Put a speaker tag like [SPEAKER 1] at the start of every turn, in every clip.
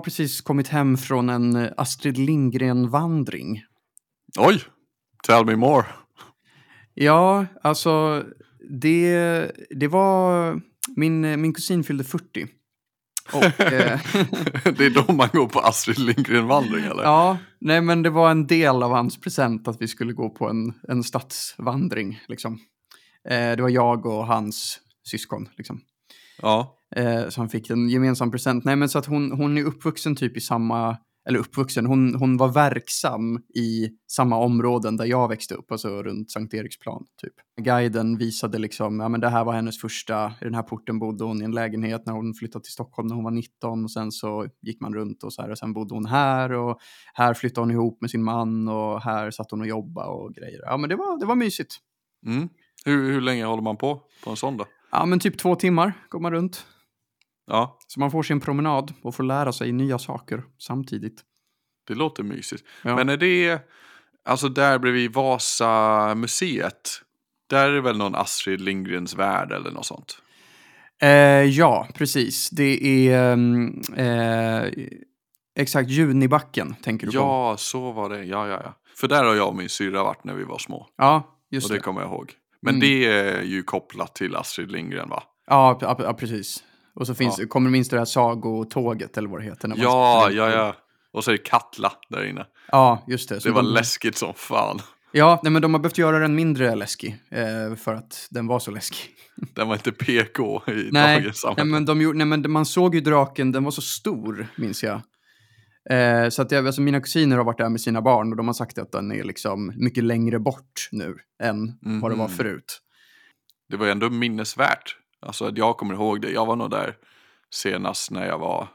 [SPEAKER 1] har precis kommit hem från en eh, Astrid Lindgren-vandring.
[SPEAKER 2] Oj, tell me more.
[SPEAKER 1] Ja, alltså det, det var... Min, min kusin fyllde 40. Och, eh,
[SPEAKER 2] det är då man går på Astrid Lindgren-vandring eller?
[SPEAKER 1] ja, nej men det var en del av hans present att vi skulle gå på en, en stadsvandring. Liksom. Eh, det var jag och hans syskon. Liksom.
[SPEAKER 2] Ja.
[SPEAKER 1] Eh, han fick en gemensam present. Nej men så att hon, hon är uppvuxen typ i samma, eller uppvuxen, hon, hon var verksam i samma områden där jag växte upp, alltså runt Sankt Eriksplan typ. Guiden visade liksom, ja men det här var hennes första, i den här porten bodde hon i en lägenhet när hon flyttade till Stockholm när hon var 19 och sen så gick man runt och så här och sen bodde hon här och här flyttade hon ihop med sin man och här satt hon och jobbade och grejer. Ja men det var, det var mysigt.
[SPEAKER 2] Mm. Hur, hur länge håller man på på en sån då?
[SPEAKER 1] Ja men typ två timmar går man runt.
[SPEAKER 2] Ja,
[SPEAKER 1] Så man får sin promenad och får lära sig nya saker samtidigt.
[SPEAKER 2] det låter mysigt.
[SPEAKER 1] Ja.
[SPEAKER 2] Men är det, alltså där bredvid Vasamuseet, där är det väl någon Astrid Lindgrens värld eller något sånt?
[SPEAKER 1] Eh, ja, precis. Det är ehm, eh, exakt Junibacken tänker du på.
[SPEAKER 2] Ja, så var det. Ja, ja, ja. För där har jag och min syrra varit när vi var små.
[SPEAKER 1] Ja, just
[SPEAKER 2] och det
[SPEAKER 1] det.
[SPEAKER 2] kommer jag ihåg. Men
[SPEAKER 1] Mm.
[SPEAKER 2] det är ju kopplat till Astrid Lindgren va?
[SPEAKER 1] Ja, precis. Och så finns,
[SPEAKER 2] Ja.
[SPEAKER 1] kommer du minns du det här sagotåget eller vad det heter? när man
[SPEAKER 2] Ja,
[SPEAKER 1] springer?
[SPEAKER 2] ja, ja. Och så är det Katla där inne.
[SPEAKER 1] Ja, just det. Så
[SPEAKER 2] Det var
[SPEAKER 1] de,
[SPEAKER 2] läskigt som fan.
[SPEAKER 1] Ja, nej, men de har behövt göra den mindre läskig eh, för att den var så läskig.
[SPEAKER 2] Den var inte PK i
[SPEAKER 1] Nej,
[SPEAKER 2] dagens
[SPEAKER 1] nej,
[SPEAKER 2] samhälle.
[SPEAKER 1] men de, gjorde- nej, men man såg ju draken, den var så stor, minns jag. Eh, så att jag, alltså mina kusiner har varit där med sina barn och de har sagt att den är liksom mycket längre bort nu än vad det var
[SPEAKER 2] Mhm.
[SPEAKER 1] förut.
[SPEAKER 2] Det var ju ändå minnesvärt. Alltså att jag kommer ihåg det. Jag var nog där senast när jag var...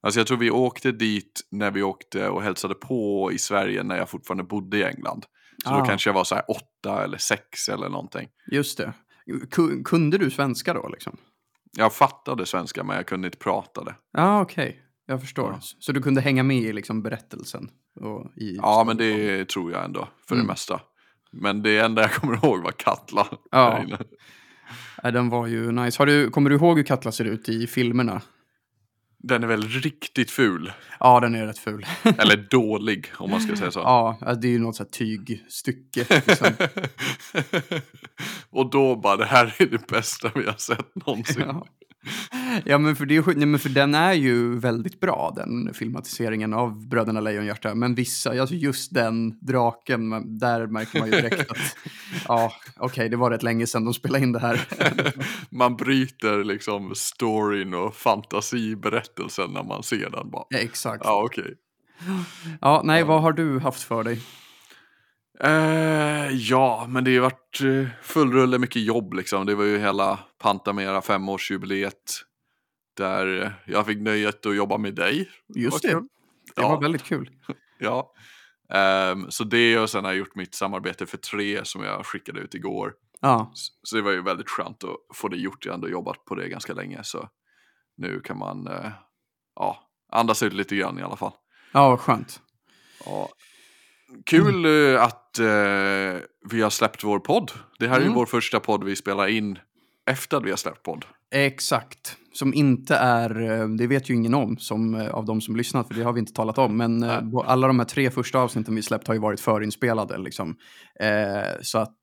[SPEAKER 2] Alltså jag tror vi åkte dit när vi åkte och hälsade på i Sverige när jag fortfarande bodde i England. Så
[SPEAKER 1] Ah.
[SPEAKER 2] då kanske jag var så här åtta eller sex eller någonting.
[SPEAKER 1] Just det. Ku- kunde du svenska då liksom?
[SPEAKER 2] Jag fattade svenska men jag kunde inte prata det.
[SPEAKER 1] Ja, okej. Jag förstår.
[SPEAKER 2] Ja.
[SPEAKER 1] Så du kunde hänga med i liksom berättelsen? Och i
[SPEAKER 2] Ja men det tror jag ändå för
[SPEAKER 1] Mm.
[SPEAKER 2] det mesta. Men det enda jag kommer ihåg var Katla.
[SPEAKER 1] Ja. Nej, den var ju nice. Har du, kommer du ihåg hur Katla ser ut i filmerna?
[SPEAKER 2] Den är väl riktigt ful.
[SPEAKER 1] Ja, den är rätt ful.
[SPEAKER 2] Eller dålig om man ska säga så.
[SPEAKER 1] ja, alltså, det är ju något så här tygstycke. Liksom.
[SPEAKER 2] och då bara, det här är det bästa vi har sett någonsin.
[SPEAKER 1] Ja. Ja, men för, det är, nej, men för den är ju väldigt bra, den filmatiseringen av Bröderna Lejonhjärta. Men vissa, alltså just den draken, där märker man ju direkt att ja, okej, det var rätt länge sedan de spelade in det här.
[SPEAKER 2] Man bryter liksom storyn och fantasiberättelsen när man ser den bara.
[SPEAKER 1] Ja, Exakt.
[SPEAKER 2] Ja, okej.
[SPEAKER 1] Ja, nej, vad har du haft för dig?
[SPEAKER 2] Eh, ja, men det har varit eh, full rulle, mycket jobb liksom. Det var ju hela Pantamera femårsjubileet. Där eh, jag fick nöjet att jobba med dig.
[SPEAKER 1] Just det. Det
[SPEAKER 2] Ja.
[SPEAKER 1] var väldigt kul.
[SPEAKER 2] Ja. Ehm, så det och sen har jag gjort mitt samarbete för tre som jag skickade ut igår.
[SPEAKER 1] Ja,
[SPEAKER 2] Så det var ju väldigt skönt att få det gjort. Jag har ändå jobbat på det ganska länge så nu kan man eh, ja, andas ut lite grann i alla fall.
[SPEAKER 1] ja vad skönt.
[SPEAKER 2] Ja. Kul eh, att eh, vi har släppt vår podd. Det här är ju
[SPEAKER 1] Mm.
[SPEAKER 2] vår första podd vi spelar in efter att vi har släppt podd.
[SPEAKER 1] Exakt. Som inte är, eh, det vet ju ingen om som, eh, av de som lyssnat, för det har vi inte talat om. Men
[SPEAKER 2] Nej.
[SPEAKER 1] alla de här tre första avsnitten vi släppt har ju varit förinspelade. Liksom. Eh, så att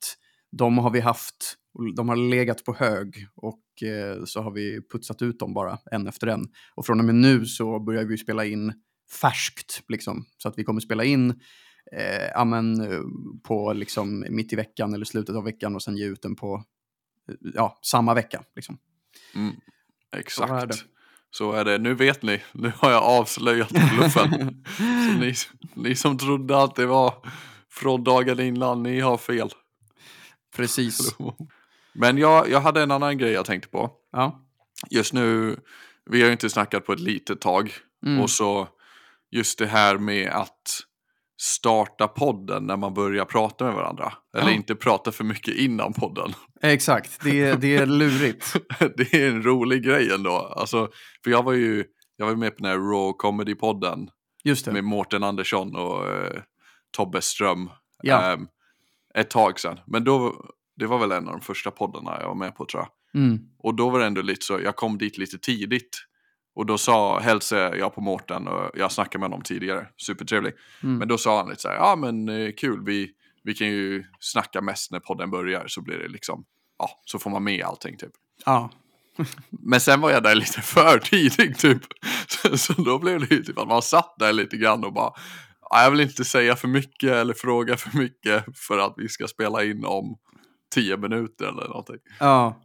[SPEAKER 1] de har vi haft, de har legat på hög och eh, så har vi putsat ut dem bara en efter en. Och från och med nu så börjar vi spela in färskt, liksom. Så att vi kommer spela in eh, ja, men, eh, på liksom mitt i veckan eller slutet av veckan och sen ge ut den på eh, ja, samma vecka. Liksom.
[SPEAKER 2] Mm. Exakt.
[SPEAKER 1] Så är.
[SPEAKER 2] Så är det. Nu vet ni. Nu har jag avslöjat bluffen. Så ni, ni som trodde att det var från dagen innan, ni har fel.
[SPEAKER 1] Precis.
[SPEAKER 2] Men jag, jag hade en annan grej jag tänkte på.
[SPEAKER 1] Ja.
[SPEAKER 2] Just nu, vi har ju inte snackat på ett litet tag.
[SPEAKER 1] Mm.
[SPEAKER 2] Och så just det här med att starta podden när man börjar prata med varandra. Eller
[SPEAKER 1] Ja.
[SPEAKER 2] inte prata för mycket innan podden.
[SPEAKER 1] Exakt, det, är- det är lurigt.
[SPEAKER 2] det är en rolig grej ändå. Alltså, för jag var ju jag var med på den här Raw Comedy-podden med Mårten Andersson och eh, Tobbe Ström.
[SPEAKER 1] Ja.
[SPEAKER 2] ehm, ett tag sedan. Men då, det var väl en av de första poddarna jag var med på tror jag.
[SPEAKER 1] Mm.
[SPEAKER 2] Och då var det ändå lite så, jag kom dit lite tidigt. Och då sa, hälsade jag på Mårten och jag snackade med honom tidigare, supertrevlig.
[SPEAKER 1] Mm.
[SPEAKER 2] Men då sa han lite så här, ja men eh, kul, vi, vi kan ju snacka mest när podden börjar så blir det liksom, ja, så får man med allting typ.
[SPEAKER 1] Ja.
[SPEAKER 2] Men sen var jag där lite för tidigt typ. Så, så då blev det ju typ att man satt där lite grann och bara, "Ja, jag vill inte säga för mycket eller fråga för mycket för att vi ska spela in om tio minuter eller någonting.
[SPEAKER 1] Ja.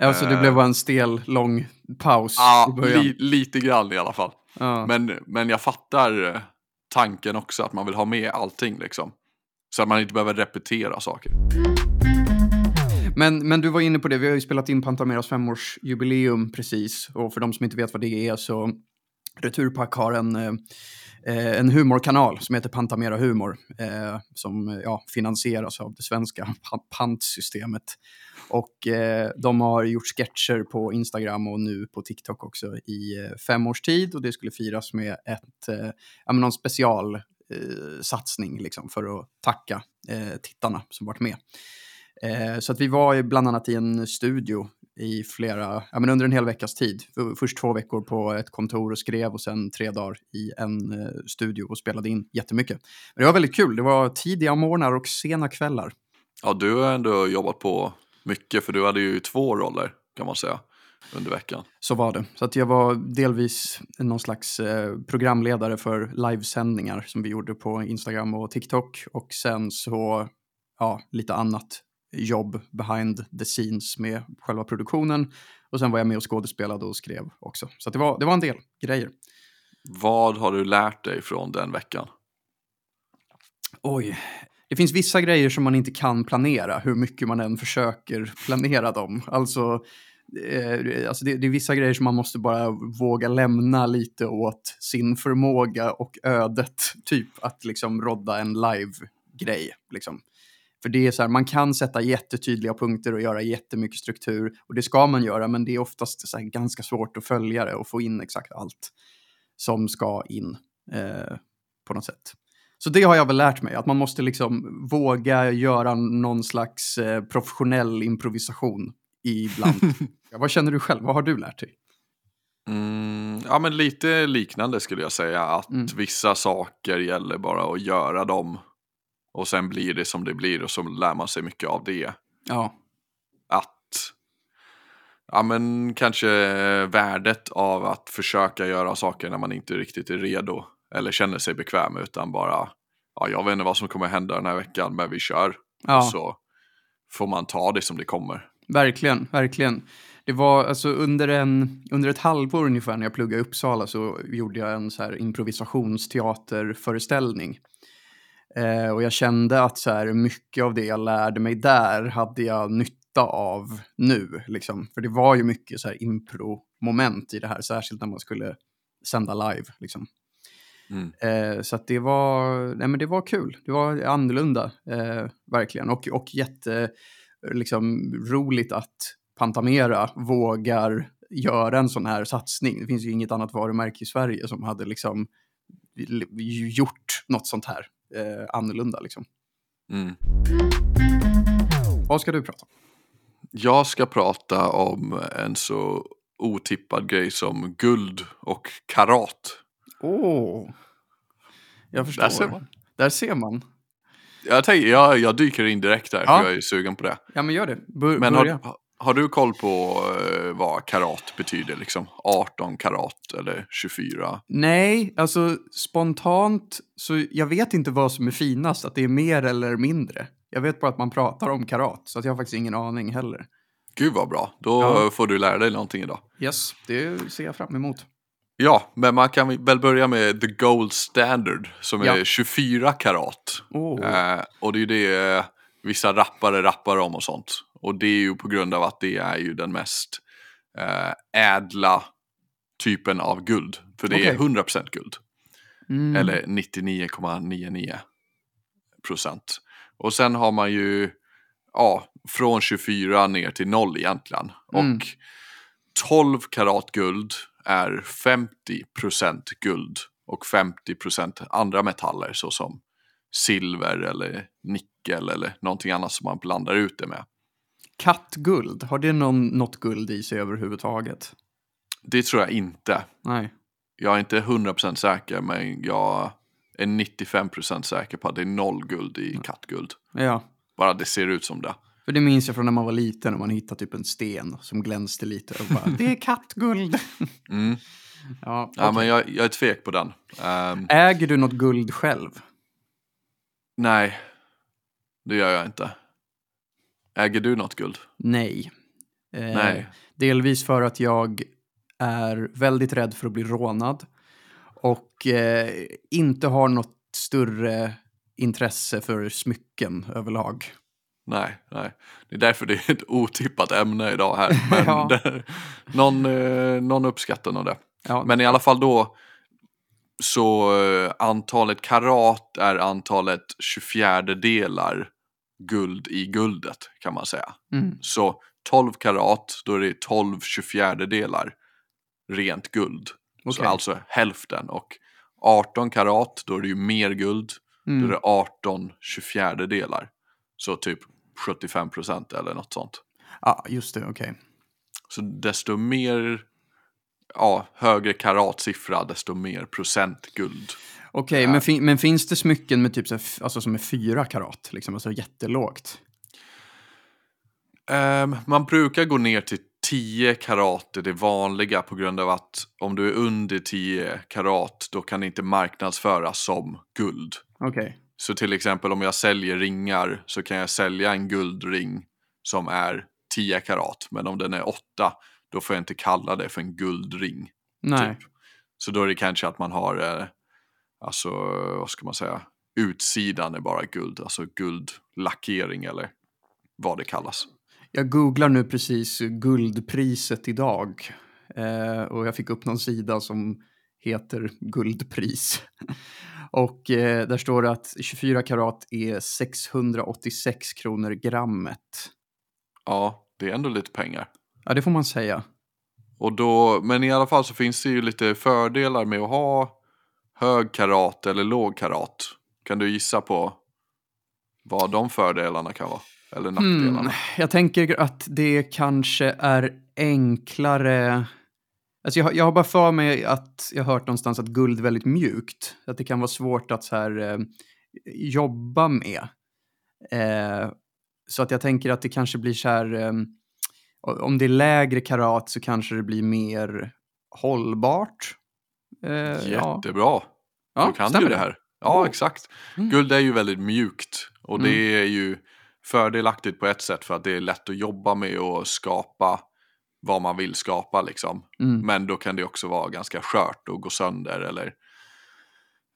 [SPEAKER 1] Alltså det blev bara en stel, lång paus i
[SPEAKER 2] Ja,
[SPEAKER 1] början.
[SPEAKER 2] li, lite grann i alla fall.
[SPEAKER 1] ja.
[SPEAKER 2] Men, men jag fattar eh, tanken också att man vill ha med allting liksom. Så att man inte behöver repetera saker.
[SPEAKER 1] Men, men du var inne på det, vi har ju spelat in Pantameras femårsjubileum precis. Och för de som inte vet vad det är så Returpack har en, eh, eh, en humorkanal som heter Pantamera Humor. Eh, som ja, finansieras av det svenska pa- pantsystemet. Och eh, de har gjort sketcher på Instagram och nu på TikTok också i eh, fem års tid. Och det skulle firas med ett, eh, ja, någon special eh, satsning liksom, för att tacka eh, tittarna som varit med. Eh, så att vi var ju bland annat i en studio i flera, ja, men under en hel veckas tid. Först två veckor på ett kontor och skrev och sen tre dagar i en eh, studio och spelade in jättemycket. Men det var väldigt kul. Det var tidiga morgnar och sena kvällar.
[SPEAKER 2] Ja, du har ändå jobbat på mycket för du hade ju två roller kan man säga under veckan.
[SPEAKER 1] Så var det. Så att jag var delvis någon slags eh, programledare för livesändningar som vi gjorde på Instagram och TikTok. Och sen så, ja, lite annat jobb behind the scenes med själva produktionen. Och sen var jag med och skådespelade och skrev också. Så det, var, det var en del grejer.
[SPEAKER 2] Vad har du lärt dig från den veckan?
[SPEAKER 1] Oj. Det finns vissa grejer som man inte kan planera, hur mycket man än försöker planera dem. Alltså, eh, alltså det, det är vissa grejer som man måste bara våga lämna lite åt sin förmåga och ödet. Typ att liksom rodda en live-grej. Liksom. För det är så här, man kan sätta jättetydliga punkter och göra jättemycket struktur. Och det ska man göra, men det är oftast så här ganska svårt att följa det och få in exakt allt som ska in eh, på något sätt. Så det har jag väl lärt mig, att man måste liksom våga göra någon slags eh, professionell improvisation ibland. ja, vad känner du själv? Vad har du lärt dig?
[SPEAKER 2] Mm, ja, men lite liknande skulle jag säga. Att
[SPEAKER 1] Mm.
[SPEAKER 2] vissa saker gäller bara att göra dem. Och sen blir det som det blir och så lär man sig mycket av det.
[SPEAKER 1] Ja,
[SPEAKER 2] Att, ja men kanske värdet av att försöka göra saker när man inte riktigt är redo. Eller känner sig bekväm utan bara, ja jag vet inte vad som kommer hända den här veckan men vi kör.
[SPEAKER 1] ja
[SPEAKER 2] Så får man ta det som det kommer.
[SPEAKER 1] verkligen, verkligen. Det var alltså under, en, under ett halvår ungefär när jag pluggade i Uppsala så gjorde jag en så här improvisationsteaterföreställning. Eh, och jag kände att så här, mycket av det jag lärde mig där hade jag nytta av nu. Liksom. För det var ju mycket så här impro-moment i det här, särskilt när man skulle sända live. Liksom.
[SPEAKER 2] Mm.
[SPEAKER 1] Eh, så det var, nej men det var kul. Det var annorlunda, eh, verkligen. Och, och jätte, liksom, roligt att Pantamera vågar göra en sån här satsning. Det finns ju inget annat varumärke i Sverige som hade liksom gjort något sånt här eh, annorlunda. Liksom.
[SPEAKER 2] Mm.
[SPEAKER 1] Vad ska du prata om?
[SPEAKER 2] Jag ska prata om en så otippad grej som guld och karat.
[SPEAKER 1] Åh, jag förstår.
[SPEAKER 2] Där ser man.
[SPEAKER 1] Där ser man.
[SPEAKER 2] Jag, tänker, jag, jag dyker in direkt där
[SPEAKER 1] Ja.
[SPEAKER 2] för jag är sugen på det.
[SPEAKER 1] Ja, men gör det. Bör,
[SPEAKER 2] Men
[SPEAKER 1] börja.
[SPEAKER 2] har, har du koll på eh, vad karat betyder? Liksom 18 karat eller 24?
[SPEAKER 1] Nej, alltså spontant så jag vet inte vad som är finast, att det är mer eller mindre. Jag vet bara att man pratar om karat, så att jag har faktiskt ingen aning heller.
[SPEAKER 2] Gud vad bra, då
[SPEAKER 1] Ja.
[SPEAKER 2] får du lära dig någonting idag.
[SPEAKER 1] Yes, det ser jag fram emot.
[SPEAKER 2] Ja, men man kan väl börja med the gold standard som
[SPEAKER 1] Ja.
[SPEAKER 2] är 24 karat.
[SPEAKER 1] Åh,
[SPEAKER 2] Eh, och det är ju det eh, vissa rappare rappar om och sånt. Och det är ju på grund av att det är ju den mest eh, ädla typen av guld. För det är
[SPEAKER 1] Okej.
[SPEAKER 2] 100% guld.
[SPEAKER 1] mm.
[SPEAKER 2] Eller 99,99 procent. Och sen har man ju ja, från 24 ner till 0 egentligen.
[SPEAKER 1] Mm.
[SPEAKER 2] Och 12 karat guld är 50% guld och 50% andra metaller såsom silver eller nickel eller någonting annat som man blandar ut det med.
[SPEAKER 1] Kattguld, har det någon, något guld i sig överhuvudtaget?
[SPEAKER 2] Det tror jag inte.
[SPEAKER 1] Nej.
[SPEAKER 2] Jag är inte 100% säker men jag är 95% säker på att det är noll guld i kattguld.
[SPEAKER 1] Ja.
[SPEAKER 2] Bara det ser ut som det.
[SPEAKER 1] För det minns jag från när man var liten och man hittade typ en sten som glänste lite. Och bara, det är kattguld.
[SPEAKER 2] Mm.
[SPEAKER 1] ja,
[SPEAKER 2] Ja, men jag, jag är tvek på den. Ehm,
[SPEAKER 1] Äger du något guld själv?
[SPEAKER 2] nej, det gör jag inte. Äger du något guld?
[SPEAKER 1] Nej. Eh,
[SPEAKER 2] Nej.
[SPEAKER 1] Delvis för att jag är väldigt rädd för att bli rånad. Och eh, inte har något större intresse för smycken överlag.
[SPEAKER 2] Nej, nej. Det är därför det är ett otippat ämne idag här. Men
[SPEAKER 1] Ja.
[SPEAKER 2] det, någon, eh, någon uppskattar nog det.
[SPEAKER 1] Ja,
[SPEAKER 2] Men i alla fall då så eh, antalet karat är antalet 24 delar guld i guldet kan man säga.
[SPEAKER 1] mm,
[SPEAKER 2] Så 12 karat, då är det 12 24 delar rent guld. Så
[SPEAKER 1] Okej.
[SPEAKER 2] alltså hälften. Och 18 karat, då är det ju mer guld. Då är
[SPEAKER 1] mm.
[SPEAKER 2] det 18 24 delar. Så typ 75 procent eller något sånt.
[SPEAKER 1] Ja, just det, okej.
[SPEAKER 2] Så desto mer, ja, högre karatsiffra, desto mer procent guld.
[SPEAKER 1] Okej, men, fin- men finns det smycken med typ så här, alltså som är fyra karat? Liksom, alltså jättelågt?
[SPEAKER 2] Ehm, man brukar gå ner till 10 karat är det vanliga på grund av att om du är under 10 karat då kan det inte marknadsföras som guld.
[SPEAKER 1] Okej.
[SPEAKER 2] Så till exempel om jag säljer ringar så kan jag sälja en guldring som är 10 karat. Men om den är 8 då får jag inte kalla det för en guldring.
[SPEAKER 1] Nej.
[SPEAKER 2] Typ. Så då är det kanske att man har, eh, alltså vad ska man säga, utsidan är bara guld, alltså guldlackering eller vad det kallas.
[SPEAKER 1] Jag googlar nu precis guldpriset idag. Eh, och jag fick upp någon sida som heter guldpris. och eh, där står det att 24 karat är 686 kronor grammet.
[SPEAKER 2] Ja, det är ändå lite pengar.
[SPEAKER 1] Ja, det får man säga.
[SPEAKER 2] Och då, men i alla fall så finns det ju lite fördelar med att ha hög karat eller låg karat. Kan du gissa på vad de fördelarna kan vara? Eller nackdelarna?
[SPEAKER 1] Hmm, jag tänker att det kanske är enklare... Alltså jag, har- jag har bara för mig att jag har hört någonstans att guld är väldigt mjukt. Att det kan vara svårt att så här, eh, jobba med. Eh, så att jag tänker att det kanske blir så här... Eh, om det är lägre karat så kanske det blir mer hållbart. Eh, ja.
[SPEAKER 2] Jättebra.
[SPEAKER 1] Ja,
[SPEAKER 2] du kan
[SPEAKER 1] stämmer
[SPEAKER 2] ju det här. Ja,
[SPEAKER 1] Oh.
[SPEAKER 2] exakt.
[SPEAKER 1] Mm.
[SPEAKER 2] Guld är ju väldigt mjukt. Och
[SPEAKER 1] Mm.
[SPEAKER 2] det är ju fördelaktigt på ett sätt för att det är lätt att jobba med och skapa vad man vill skapa liksom.
[SPEAKER 1] Mm.
[SPEAKER 2] Men då kan det också vara ganska skört och gå sönder eller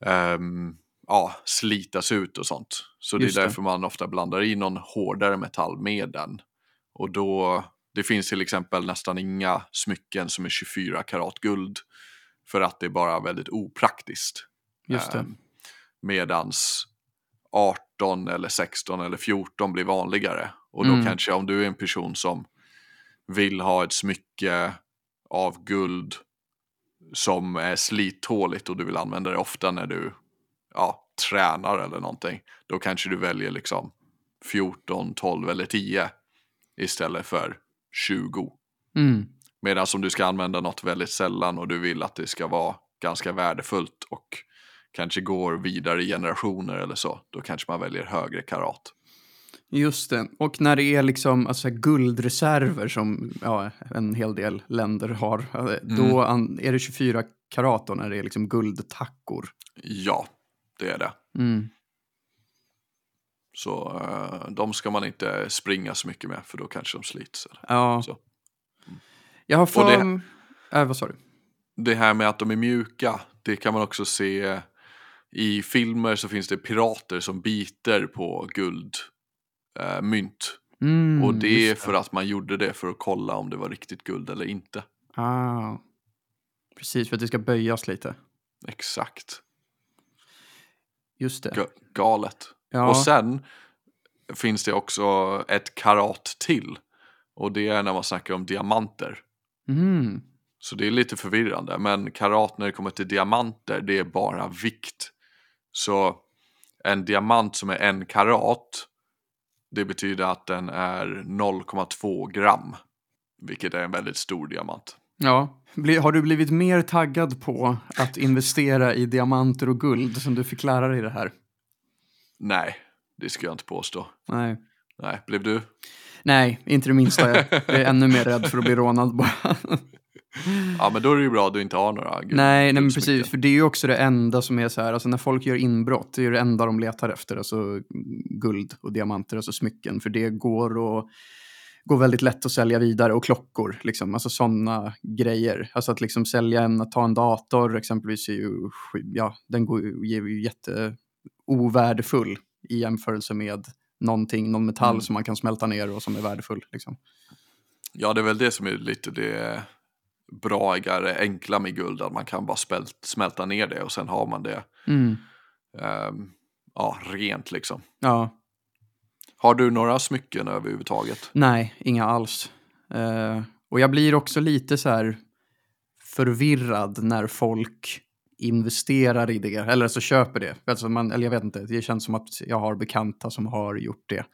[SPEAKER 2] ehm, ja, slitas ut och sånt. Så det
[SPEAKER 1] Just
[SPEAKER 2] är
[SPEAKER 1] det.
[SPEAKER 2] därför man ofta blandar i någon hårdare metall med den. Och då, det finns till exempel nästan inga smycken som är 24 karat guld. För att det är bara väldigt opraktiskt.
[SPEAKER 1] Just det.
[SPEAKER 2] Ehm, medans 18 eller 16 eller 14 blir vanligare. Och då
[SPEAKER 1] Mm.
[SPEAKER 2] kanske om du är en person som vill ha ett smycke av guld som är slittåligt och du vill använda det ofta när du ja, tränar eller någonting. Då kanske du väljer liksom 14, 12 eller 10 istället för 20.
[SPEAKER 1] Mm.
[SPEAKER 2] Medan om du ska använda något väldigt sällan och du vill att det ska vara ganska värdefullt och kanske går vidare i generationer eller så, då kanske man väljer högre karat.
[SPEAKER 1] Just det. Och när det är liksom alltså, guldreserver som ja, en hel del länder har, eh, då an- är det 24 karat då när det är liksom guldtackor.
[SPEAKER 2] Ja, det är det.
[SPEAKER 1] Mm.
[SPEAKER 2] Så eh, de ska man inte springa så mycket med för då kanske de slits.
[SPEAKER 1] Ja.
[SPEAKER 2] Så.
[SPEAKER 1] Jag har för...
[SPEAKER 2] det-
[SPEAKER 1] Äh, vad sa du?
[SPEAKER 2] Det här med att de är mjuka, det kan man också se i filmer så finns det pirater som biter på guldmynt. Eh, mynt.
[SPEAKER 1] Mm,
[SPEAKER 2] och det är för att man gjorde det för att kolla om det var riktigt guld eller inte.
[SPEAKER 1] Ah. Precis, för att det ska böjas lite.
[SPEAKER 2] Exakt.
[SPEAKER 1] Just det.
[SPEAKER 2] Ga- galet.
[SPEAKER 1] Ja.
[SPEAKER 2] Och sen finns det också ett karat till. Och det är när man snackar om diamanter.
[SPEAKER 1] Mm.
[SPEAKER 2] Så det är lite förvirrande. Men karat när det kommer till diamanter, det är bara vikt. Så en diamant som är en karat, det betyder att den är 0,2 gram. Vilket är en väldigt stor diamant.
[SPEAKER 1] Ja. Har du blivit mer taggad på att investera i diamanter och guld som du fick lära dig det här?
[SPEAKER 2] Nej, det ska jag inte påstå.
[SPEAKER 1] Nej.
[SPEAKER 2] Nej, blev du?
[SPEAKER 1] Nej, inte det minsta. Jag är ännu mer rädd för att bli rånad bara.
[SPEAKER 2] Ja, men då är det ju bra att du inte har några guld-
[SPEAKER 1] Nej, nej men precis. För det är ju också det enda som är så här, alltså när folk gör inbrott, det är ju det enda de letar efter, alltså guld och diamanter, alltså smycken. För det går att går väldigt lätt att sälja vidare och klockor, liksom, alltså sådana grejer. Alltså att liksom sälja en, att ta en dator exempelvis är ju, ja, den går, är ju jätte ovärdefull i jämförelse med någonting, någon metall
[SPEAKER 2] Mm.
[SPEAKER 1] som man kan smälta ner och som är värdefull. Liksom.
[SPEAKER 2] Ja, det är väl det som är lite det braigare, enkla med guld, att man kan bara smält, smälta ner det och sen har man det
[SPEAKER 1] Mm.
[SPEAKER 2] ehm, ja, rent liksom.
[SPEAKER 1] Ja,
[SPEAKER 2] Har du några smycken överhuvudtaget?
[SPEAKER 1] Nej, inga alls. Eh, och jag blir också lite så här förvirrad när folk investerar i det, eller så köper det. Alltså man, eller jag vet inte, det känns som att jag har bekanta som har gjort det.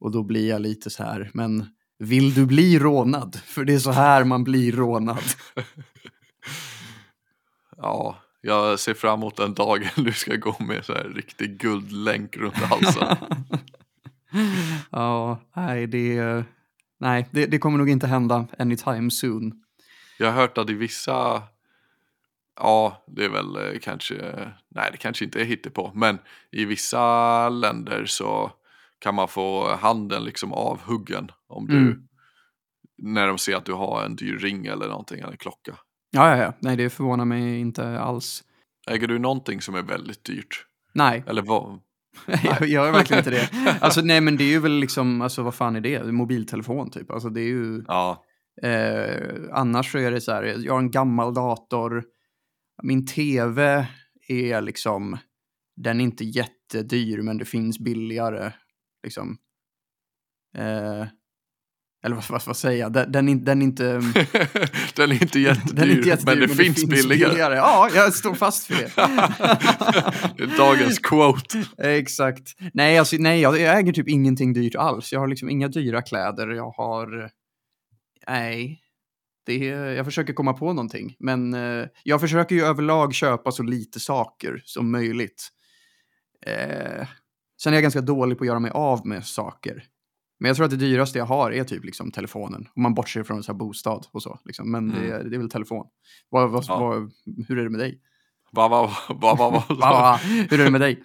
[SPEAKER 1] Och då blir jag lite så här, men vill du bli rånad? För det är så här man blir rånad.
[SPEAKER 2] Ja, jag ser fram emot den dagen du ska gå med så här riktig guldlänk runt halsen.
[SPEAKER 1] ja, nej, det, nej det, det kommer nog inte hända anytime soon.
[SPEAKER 2] Jag har hört att i vissa, ja det är väl eh, kanske, nej det kanske inte är hittepå, men i vissa länder så kan man få handen liksom avhuggen om du,
[SPEAKER 1] Mm.
[SPEAKER 2] när de ser att du har en dyr ring eller någonting, eller en klocka.
[SPEAKER 1] Ja, ja, ja, nej det förvånar mig inte alls.
[SPEAKER 2] Äger du någonting som är väldigt dyrt?
[SPEAKER 1] Nej,
[SPEAKER 2] Eller vad?
[SPEAKER 1] jag gör verkligen inte det. Alltså nej men det är ju väl liksom, alltså vad fan är det? Mobiltelefon typ. Alltså det är ju,
[SPEAKER 2] Ja,
[SPEAKER 1] eh, annars så är det så här, jag har en gammal dator, min tv är liksom, den är inte jättedyr men det finns billigare liksom. Eh, eller vad, vad, vad säger jag? Den, den, är- den är inte...
[SPEAKER 2] den är inte jättedyr,
[SPEAKER 1] Den är inte jättedyr,
[SPEAKER 2] men det finns, billigare.
[SPEAKER 1] Ja, jag står fast för det.
[SPEAKER 2] det dagens quote.
[SPEAKER 1] Exakt. Nej, alltså, nej, jag jag äger typ ingenting dyrt alls. Jag har liksom inga dyra kläder. Jag har... Nej. Det är, jag försöker komma på någonting. Men eh, jag försöker ju överlag köpa så lite saker som möjligt. Eh, sen är jag ganska dålig på att göra mig av med saker. Men jag tror att det dyraste jag har är typ liksom telefonen. Om man bortser från så här bostad och så. Liksom. Men det,
[SPEAKER 2] Mm.
[SPEAKER 1] det är väl telefon. Vad, vad,
[SPEAKER 2] Ja.
[SPEAKER 1] vad, hur är det med dig?
[SPEAKER 2] Va, va, va, va, va,
[SPEAKER 1] Va, hur är det med dig?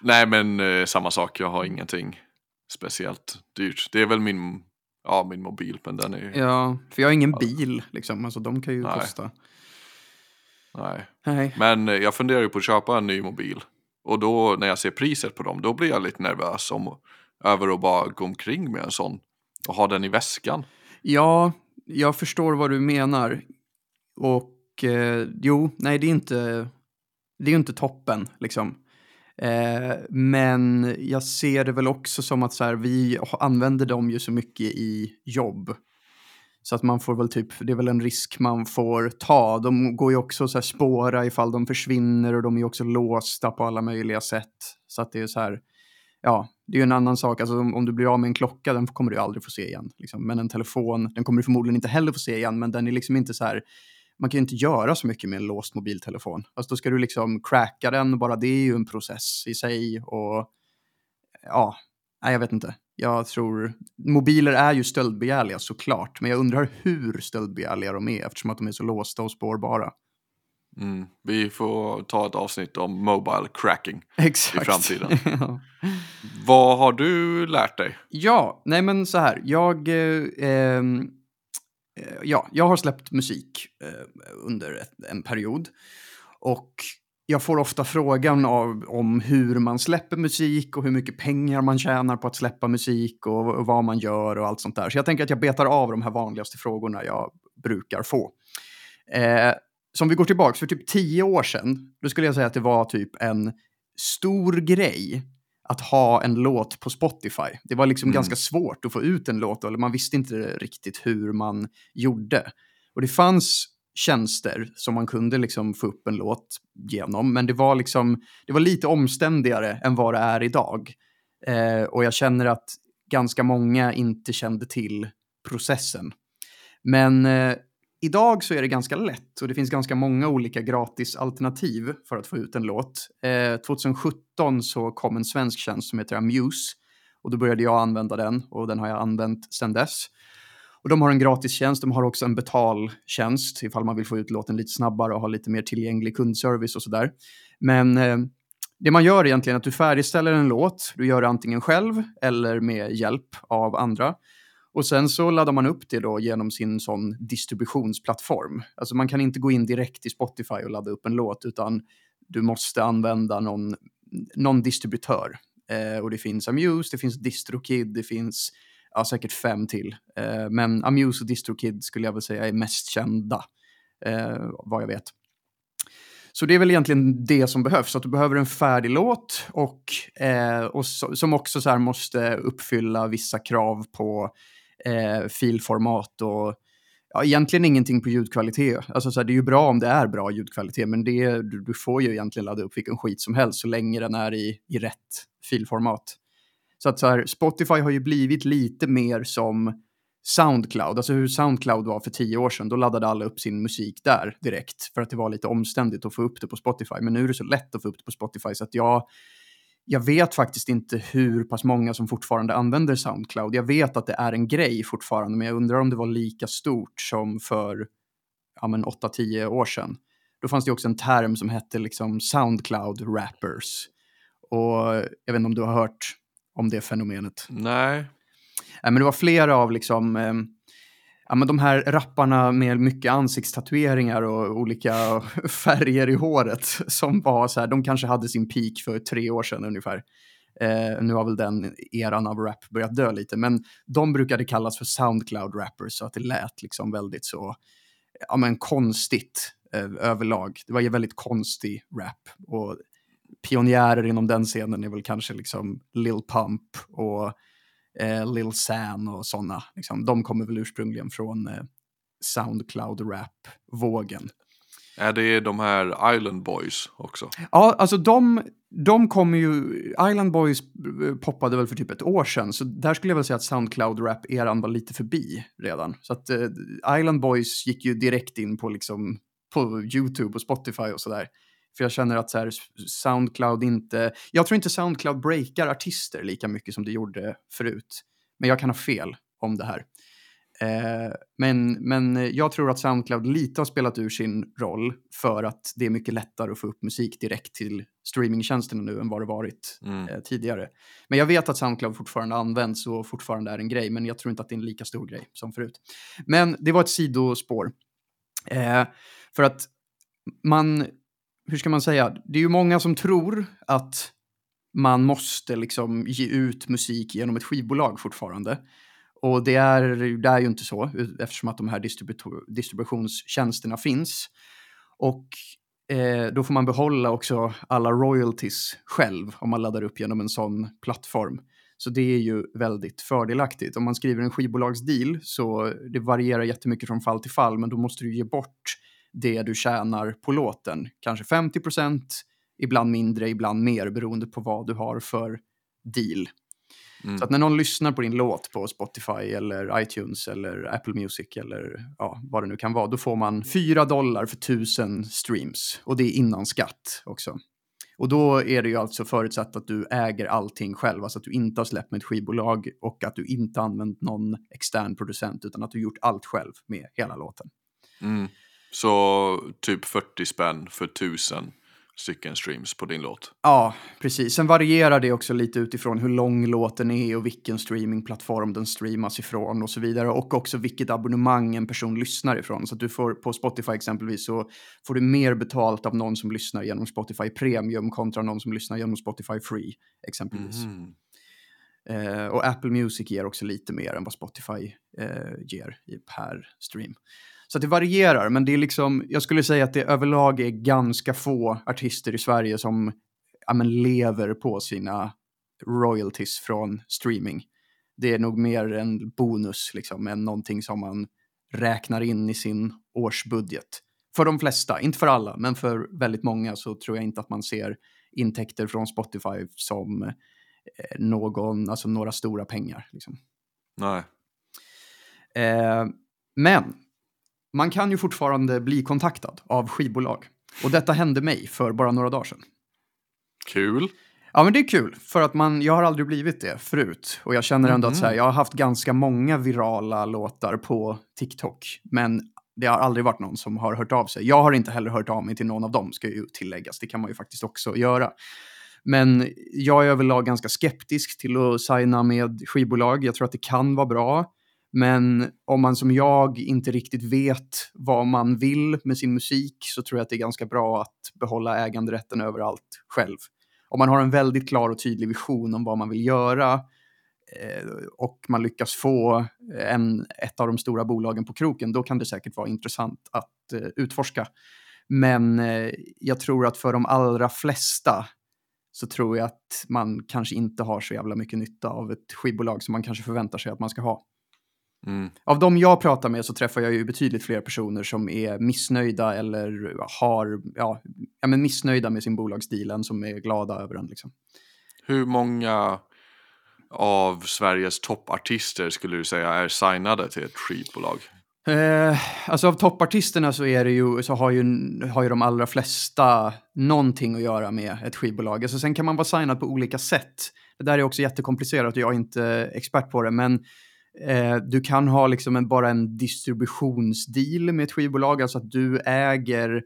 [SPEAKER 2] Nej men eh, samma sak, jag har ingenting speciellt dyrt. Det är väl min, ja, min mobil, men den är
[SPEAKER 1] Ja, för jag har ingen bil liksom. Alltså de kan ju
[SPEAKER 2] Nej.
[SPEAKER 1] kosta.
[SPEAKER 2] nej.
[SPEAKER 1] Nej.
[SPEAKER 2] Men eh, jag funderar ju på att köpa en ny mobil. Och då när jag ser priset på dem, då blir jag lite nervös om, över att bara gå omkring med en sån. Och ha den i väskan.
[SPEAKER 1] Ja, jag förstår vad du menar. Och eh, jo, nej det är inte, det är ju inte toppen liksom. Eh, men jag ser det väl också som att så här, vi använder dem ju så mycket i jobb. Så att man får väl typ, det är väl en risk man får ta. De går ju också så här spåra ifall de försvinner och de är ju också låsta på alla möjliga sätt. Så att det är så här, ja, det är ju en annan sak. Alltså om, om du blir av med en klocka, den kommer du ju aldrig få se igen. Liksom. Men en telefon, den kommer du förmodligen inte heller få se igen, men den är liksom inte så här, man kan ju inte göra så mycket med en låst mobiltelefon. Alltså då ska du liksom cracka den, bara det är ju en process i sig och ja, nej, jag vet inte. Jag tror, mobiler är ju stöldbegärliga såklart, men jag undrar hur stöldbegärliga de är eftersom att de är så låsta och spårbara.
[SPEAKER 2] Mm. Vi får ta ett avsnitt om mobile cracking.
[SPEAKER 1] Exakt.
[SPEAKER 2] I framtiden.
[SPEAKER 1] ja.
[SPEAKER 2] Vad har du lärt dig?
[SPEAKER 1] Ja, nej men så här. Jag, eh, ehm, eh, ja, jag har släppt musik eh, under ett, en period. Och jag får ofta frågan av, om hur man släpper musik och hur mycket pengar man tjänar på att släppa musik och, och vad man gör och allt sånt där. Så jag tänker att jag betar av de här vanligaste frågorna jag brukar få. Eh, som vi går tillbaka, för typ tio år sedan, då skulle jag säga att det var typ en stor grej att ha en låt på Spotify. Det var liksom
[SPEAKER 2] Mm.
[SPEAKER 1] ganska svårt att få ut en låt, eller man visste inte riktigt hur man gjorde. Och det fanns tjänster som man kunde liksom få upp en låt genom, men det var, liksom, det var lite omständigare än vad det är idag. Eh, och jag känner att ganska många inte kände till processen. Men eh, idag så är det ganska lätt och det finns ganska många olika gratisalternativ för att få ut en låt. Eh, 2017 så kom en svensk tjänst som heter Amuse och då började jag använda den och den har jag använt sedan dess. Och de har en gratistjänst, de har också en betaltjänst ifall man vill få ut låten lite snabbare och ha lite mer tillgänglig kundservice och sådär. Men eh, det man gör egentligen är att du färdigställer en låt, du gör det antingen själv eller med hjälp av andra. Och sen så laddar man upp det då genom sin sån distributionsplattform. Alltså man kan inte gå in direkt i Spotify och ladda upp en låt utan du måste använda någon, någon distributör. Eh, och det finns Amuse, det finns Distrokid, det finns ja, säkert fem till. Eh, men Amuse och Distrokid skulle jag väl säga är mest kända, eh, vad jag vet. Så det är väl egentligen det som behövs, att du behöver en färdig låt och, eh, och så, som också så måste uppfylla vissa krav på eh, filformat och ja, egentligen ingenting på ljudkvalitet. Alltså så här, det är ju bra om det är bra ljudkvalitet, men det, du, du, får ju egentligen ladda upp vilken skit som helst så länge den är i, i rätt filformat. Så att så här, Spotify har ju blivit lite mer som Soundcloud, alltså hur Soundcloud var för tio år sedan, då laddade alla upp sin musik där direkt för att det var lite omständigt att få upp det på Spotify. Men nu är det så lätt att få upp det på Spotify så att jag, jag vet faktiskt inte hur pass många som fortfarande använder Soundcloud. Jag vet att det är en grej fortfarande, men jag undrar om det var lika stort som för ja, 8-10 år sedan. Då fanns det också en term som hette liksom Soundcloud rappers. Och jag vet inte om du har hört om det fenomenet?
[SPEAKER 2] Nej.
[SPEAKER 1] men det var flera av liksom, eh, ja, men de här rapparna med mycket ansiktstatueringar och olika färger i håret som var så här, de kanske hade sin peak för tre år sedan ungefär. Eh, nu har väl den eran av rap börjat dö lite, men de brukade kallas för Soundcloud rappers så att det lät liksom väldigt så, ja men konstigt eh, överlag. Det var ju väldigt konstig rap och pionjärer inom den scenen är väl kanske liksom Lil Pump och eh, Lil San och sådana. Liksom, de kommer väl ursprungligen från eh, Soundcloud-rap-vågen.
[SPEAKER 2] Är det de här Island Boys också?
[SPEAKER 1] Ja, alltså de, de kommer ju... Island Boys eh, poppade väl för typ ett år sedan, så där skulle jag väl säga att Soundcloud-rap-eran var lite förbi redan. Så att eh, Island Boys gick ju direkt in på liksom på YouTube och Spotify och sådär. För jag känner att så här, Soundcloud inte... Jag tror inte Soundcloud breakar artister lika mycket som det gjorde förut. Men jag kan ha fel om det här. Eh, men, men jag tror att Soundcloud lite har spelat ur sin roll för att det är mycket lättare att få upp musik direkt till streamingtjänsterna nu än vad det varit mm. eh, tidigare. Men jag vet att Soundcloud fortfarande används och fortfarande är en grej, men jag tror inte att det är en lika stor grej som förut. Men det var ett sidospår. Eh, för att man hur ska man säga, det är ju många som tror att man måste liksom ge ut musik genom ett skivbolag fortfarande. Och det är, det är ju inte så, eftersom att de här distributionstjänsterna finns. Och eh, då får man behålla också alla royalties själv om man laddar upp genom en sån plattform. Så det är ju väldigt fördelaktigt. Om man skriver en skivbolagsdeal så det varierar jättemycket från fall till fall, men då måste du ge bort det du tjänar på låten. Kanske 50 procent, ibland mindre, ibland mer beroende på vad du har för deal. Mm. Så att när någon lyssnar på din låt på Spotify eller iTunes eller Apple Music eller ja, vad det nu kan vara, då får man 4 dollar för 1000 streams. Och det är innan skatt också. Och då är det ju alltså förutsatt att du äger allting själv, alltså att du inte har släppt med ett skivbolag och att du inte använt någon extern producent, utan att du gjort allt själv med hela låten.
[SPEAKER 2] Mm. Så typ 40 spänn för tusen stycken streams på din låt.
[SPEAKER 1] Ja, precis. Sen varierar det också lite utifrån hur lång låten är och vilken streamingplattform den streamas ifrån och så vidare. Och också vilket abonnemang en person lyssnar ifrån. Så att du får på Spotify exempelvis så får du mer betalt av någon som lyssnar genom Spotify Premium kontra någon som lyssnar genom Spotify Free exempelvis. Mm. Eh, och Apple Music ger också lite mer än vad Spotify eh, ger per stream. Så det varierar, men det är liksom, jag skulle säga att det överlag är ganska få artister i Sverige som ja, men lever på sina royalties från streaming. Det är nog mer en bonus liksom, än någonting som man räknar in i sin årsbudget. För de flesta, inte för alla, men för väldigt många så tror jag inte att man ser intäkter från Spotify som eh, någon, alltså några stora pengar. Liksom.
[SPEAKER 2] Nej.
[SPEAKER 1] Eh, men man kan ju fortfarande bli kontaktad av skivbolag. Och detta hände mig för bara några dagar sedan.
[SPEAKER 2] Kul.
[SPEAKER 1] Ja, men det är kul, för att man, jag har aldrig blivit det förut. Och jag känner ändå att så här, jag har haft ganska många virala låtar på TikTok, men det har aldrig varit någon som har hört av sig. Jag har inte heller hört av mig till någon av dem, ska ju tilläggas. Det kan man ju faktiskt också göra. Men jag är överlag ganska skeptisk till att signa med skivbolag. Jag tror att det kan vara bra. Men om man som jag inte riktigt vet vad man vill med sin musik så tror jag att det är ganska bra att behålla äganderätten över allt själv. Om man har en väldigt klar och tydlig vision om vad man vill göra eh, och man lyckas få eh, en, ett av de stora bolagen på kroken, då kan det säkert vara intressant att eh, utforska. Men jag tror att för de allra flesta så tror jag att man kanske inte har så jävla mycket nytta av ett skivbolag som man kanske förväntar sig att man ska ha.
[SPEAKER 2] Mm.
[SPEAKER 1] Av de jag pratar med så träffar jag ju betydligt fler personer som är missnöjda eller har, ja, ja men missnöjda med sin bolagsdeal än som är glada över den. Liksom.
[SPEAKER 2] Hur många av Sveriges toppartister skulle du säga är signade till ett skivbolag?
[SPEAKER 1] Eh, alltså av toppartisterna så, är det ju, så har, ju, har ju de allra flesta någonting att göra med ett skivbolag. Alltså sen kan man vara signad på olika sätt. Det där är också jättekomplicerat och jag är inte expert på det. Men eh, du kan ha liksom en, bara en distributionsdeal med ett skivbolag. Alltså att du äger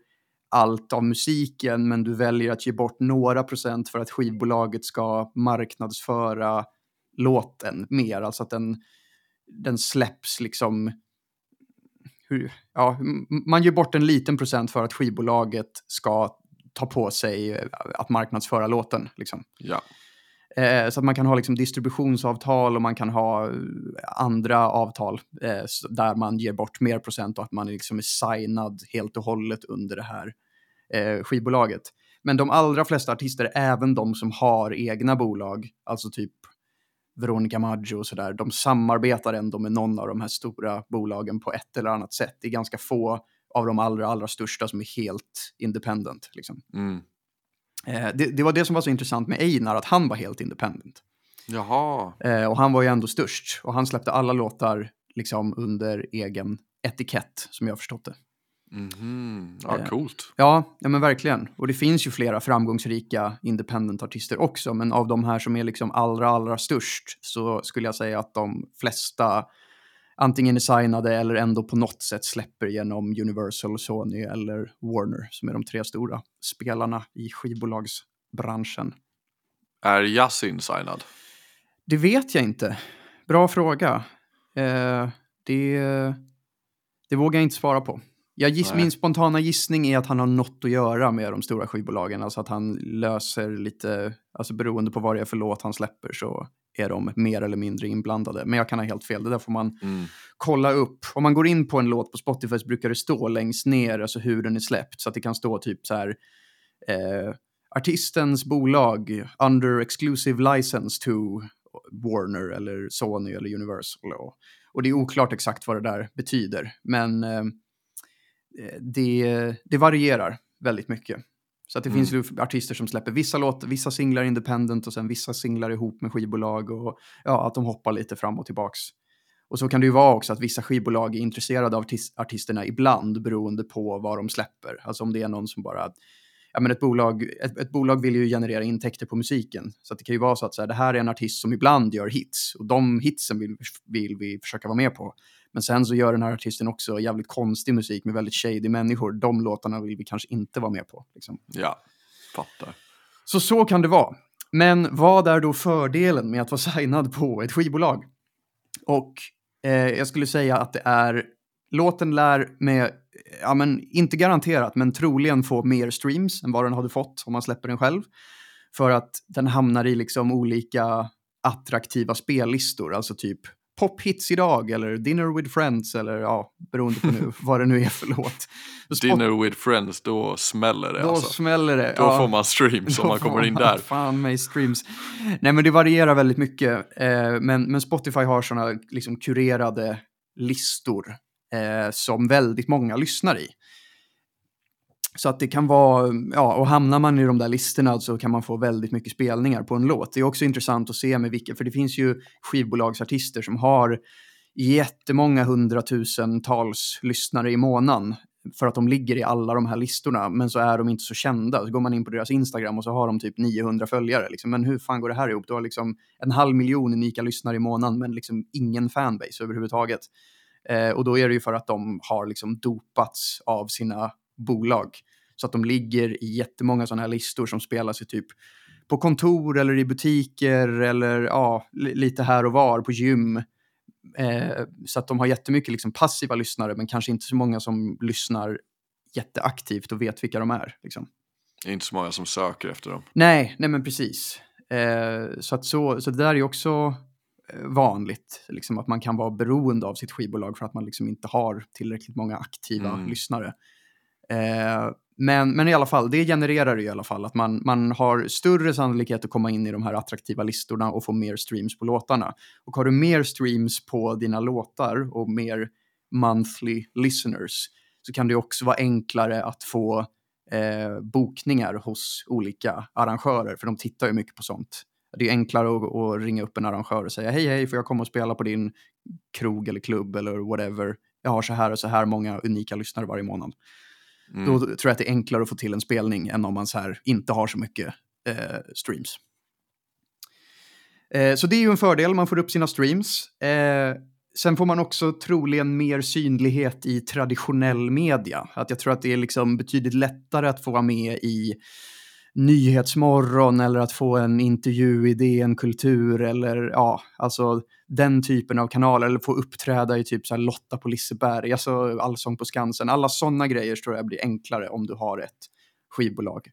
[SPEAKER 1] allt av musiken men du väljer att ge bort några procent för att skivbolaget ska marknadsföra låten mer. Alltså att den, den släpps liksom hur, ja, man ger bort en liten procent för att skivbolaget ska ta på sig att marknadsföra låten. Liksom.
[SPEAKER 2] Ja.
[SPEAKER 1] Eh, så att man kan ha liksom, distributionsavtal och man kan ha eh, andra avtal eh, där man ger bort mer procent och att man liksom är signad helt och hållet under det här eh, skivbolaget. Men de allra flesta artister, även de som har egna bolag, alltså typ Veronica Maggio och sådär, de samarbetar ändå med någon av de här stora bolagen på ett eller annat sätt. Det är ganska få av de allra, allra största som är helt independent. Liksom.
[SPEAKER 2] Mm.
[SPEAKER 1] Eh, det, det, var det som var så intressant med Einar, att han var helt independent.
[SPEAKER 2] Jaha.
[SPEAKER 1] Eh, och han var ju ändå störst. Och han släppte alla låtar liksom under egen etikett, som jag förstått det.
[SPEAKER 2] Mm-hmm. Ja, coolt.
[SPEAKER 1] Ja, ja, men verkligen. Och det finns ju flera framgångsrika independent-artister också, men av de här som är liksom allra, allra störst så skulle jag säga att de flesta antingen är signade eller ändå på något sätt släpper genom Universal, Sony eller Warner, som är de tre stora spelarna i skivbolagsbranschen.
[SPEAKER 2] Är Yasin signad?
[SPEAKER 1] Det vet jag inte. Bra fråga. Eh, det, det vågar jag inte svara på. Jag giss, min spontana gissning är att han har något att göra med de stora skivbolagen. Alltså att han löser lite, alltså beroende på vad det är för låt han släpper så är de mer eller mindre inblandade. Men jag kan ha helt fel, det där får man
[SPEAKER 2] Mm.
[SPEAKER 1] kolla upp. Om man går in på en låt på Spotify så brukar det stå längst ner alltså hur den är släppt. Så att det kan stå typ så här, eh, artistens bolag under exclusive license to Warner eller Sony eller Universal. Och, och det är oklart exakt vad det där betyder. Men eh, det, det varierar väldigt mycket. Så att det
[SPEAKER 2] Mm.
[SPEAKER 1] finns ju artister som släpper vissa låtar, vissa singlar independent och sen vissa singlar ihop med skivbolag och ja, att de hoppar lite fram och tillbaks. Och så kan det ju vara också att vissa skivbolag är intresserade av artis- artisterna ibland beroende på vad de släpper. Alltså om det är någon som bara, ja men ett bolag, ett, ett bolag vill ju generera intäkter på musiken. Så det kan ju vara så att så här, det här är en artist som ibland gör hits och de hitsen vill, vill vi försöka vara med på. Men sen så gör den här artisten också jävligt konstig musik med väldigt shady människor. De låtarna vill vi kanske inte vara med på. Liksom.
[SPEAKER 2] Ja, fattar.
[SPEAKER 1] Så så kan det vara. Men vad är då fördelen med att vara signad på ett skivbolag? Och eh, jag skulle säga att det är låten lär med, ja men inte garanterat, men troligen få mer streams än vad den hade fått om man släpper den själv. För att den hamnar i liksom olika attraktiva spellistor, alltså typ pophits idag eller dinner with friends eller ja, beroende på nu vad det nu är för låt.
[SPEAKER 2] Dinner with friends, då smäller det
[SPEAKER 1] då
[SPEAKER 2] alltså.
[SPEAKER 1] smäller det.
[SPEAKER 2] Då
[SPEAKER 1] ja.
[SPEAKER 2] får man streams om man kommer in
[SPEAKER 1] man
[SPEAKER 2] där.
[SPEAKER 1] Fan mig streams. Nej men det varierar väldigt mycket. Eh, men, men Spotify har sådana liksom kurerade listor eh, som väldigt många lyssnar i. Så att det kan vara, ja, och hamnar man i de där listorna så kan man få väldigt mycket spelningar på en låt. Det är också intressant att se med vilka, för det finns ju skivbolagsartister som har jättemånga hundratusentals lyssnare i månaden för att de ligger i alla de här listorna, men så är de inte så kända. Så går man in på deras Instagram och så har de typ 900 följare. Liksom. Men hur fan går det här ihop? Du har liksom en halv miljon unika lyssnare i månaden, men liksom ingen fanbase överhuvudtaget. Eh, och då är det ju för att de har liksom dopats av sina bolag. Så att de ligger i jättemånga sådana här listor som spelas i typ på kontor eller i butiker eller ja, lite här och var på gym. Eh, så att de har jättemycket liksom passiva lyssnare men kanske inte så många som lyssnar jätteaktivt och vet vilka de är. Liksom.
[SPEAKER 2] Det är inte så många som söker efter dem.
[SPEAKER 1] Nej, nej men precis. Eh, så, att så, så det där är också eh, vanligt, liksom att man kan vara beroende av sitt skivbolag för att man liksom inte har tillräckligt många aktiva mm. lyssnare. Eh, men, men i alla fall, det genererar ju i alla fall att man, man har större sannolikhet att komma in i de här attraktiva listorna och få mer streams på låtarna. Och har du mer streams på dina låtar och mer monthly listeners så kan det också vara enklare att få eh, bokningar hos olika arrangörer, för de tittar ju mycket på sånt. Det är enklare att, att, ringa upp en arrangör och säga hej hej, får jag komma och spela på din krog eller klubb eller whatever. Jag har så här och så här många unika lyssnare varje månad. Mm. Då tror jag att det är enklare att få till en spelning än om man så här inte har så mycket eh, streams. Eh, så det är ju en fördel, man får upp sina streams. Eh, sen får man också troligen mer synlighet i traditionell media. Att jag tror att det är liksom betydligt lättare att få vara med i Nyhetsmorgon eller att få en intervju i DN Kultur eller ja, alltså den typen av kanaler eller få uppträda i typ så Lotta på Liseberg, alltså Allsång på Skansen. Alla sådana grejer tror jag blir enklare om du har ett skivbolag.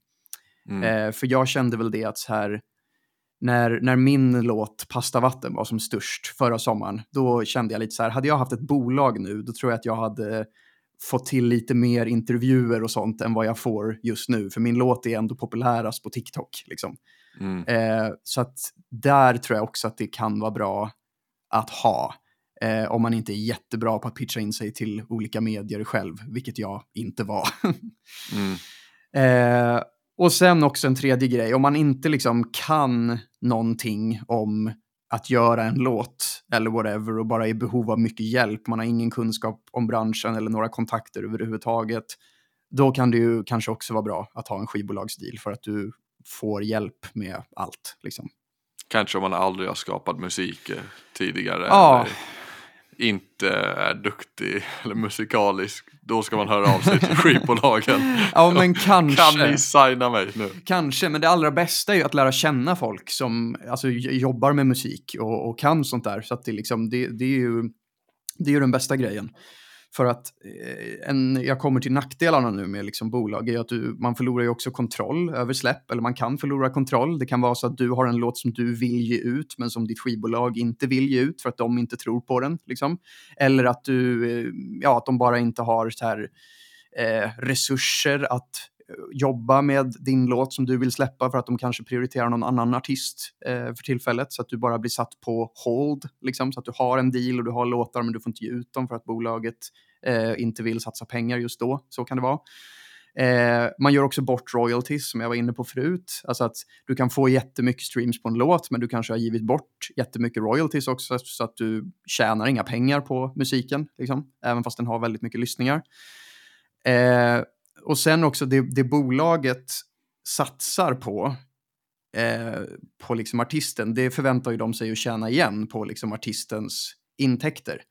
[SPEAKER 1] Mm. Eh, för jag kände väl det att så här, när, när min låt Pasta vatten var som störst förra sommaren, då kände jag lite så här, hade jag haft ett bolag nu, då tror jag att jag hade fått till lite mer intervjuer och sånt än vad jag får just nu. För min låt är ändå populärast på TikTok. Liksom. Mm. Eh, så att där tror jag också att det kan vara bra att ha. Eh, om man inte är jättebra på att pitcha in sig till olika medier själv, vilket jag inte var. mm. eh, och sen också en tredje grej, om man inte liksom kan någonting om att göra en låt eller whatever och bara är i behov av mycket hjälp, man har ingen kunskap om branschen eller några kontakter överhuvudtaget, då kan det ju kanske också vara bra att ha en skivbolagsdeal för att du får hjälp med allt. Liksom.
[SPEAKER 2] Kanske om man aldrig har skapat musik eh, tidigare.
[SPEAKER 1] Ja.
[SPEAKER 2] Inte är duktig eller musikalisk. Då ska man höra av sig till skivbolagen.
[SPEAKER 1] ja, men kanske.
[SPEAKER 2] Kan ni signa mig nu?
[SPEAKER 1] Kanske, men det allra bästa är ju att lära känna folk som alltså, jobbar med musik och, och kan sånt där. Så att det, liksom, det, det, är ju, det är ju den bästa grejen. För att eh, en, jag kommer till nackdelarna nu med liksom bolag är att du, man förlorar ju också kontroll över släpp, eller man kan förlora kontroll. Det kan vara så att du har en låt som du vill ge ut, men som ditt skivbolag inte vill ge ut för att de inte tror på den. Liksom. Eller att, du, eh, ja, att de bara inte har så här, eh, resurser att jobba med din låt som du vill släppa för att de kanske prioriterar någon annan artist eh, för tillfället så att du bara blir satt på hold, liksom, så att du har en deal och du har låtar men du får inte ge ut dem för att bolaget eh, inte vill satsa pengar just då. Så kan det vara. Eh, man gör också bort royalties som jag var inne på förut. Alltså att du kan få jättemycket streams på en låt men du kanske har givit bort jättemycket royalties också så att du tjänar inga pengar på musiken, liksom, även fast den har väldigt mycket lyssningar. Eh, och sen också det, det bolaget satsar på, eh, på liksom artisten, det förväntar ju de sig att tjäna igen på liksom artistens intäkter.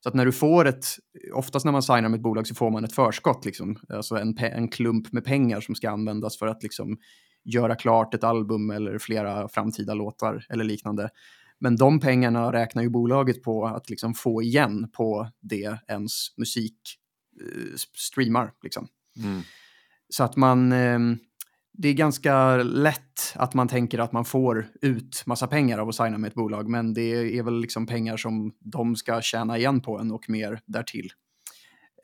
[SPEAKER 1] Så att när du får ett, oftast när man signar med ett bolag så får man ett förskott, liksom, alltså en, en klump med pengar som ska användas för att liksom göra klart ett album eller flera framtida låtar eller liknande. Men de pengarna räknar ju bolaget på att liksom få igen på det ens musik eh, streamar. Liksom. Mm. Så att man, eh, det är ganska lätt att man tänker att man får ut massa pengar av att signa med ett bolag, men det är väl liksom pengar som de ska tjäna igen på en och mer därtill.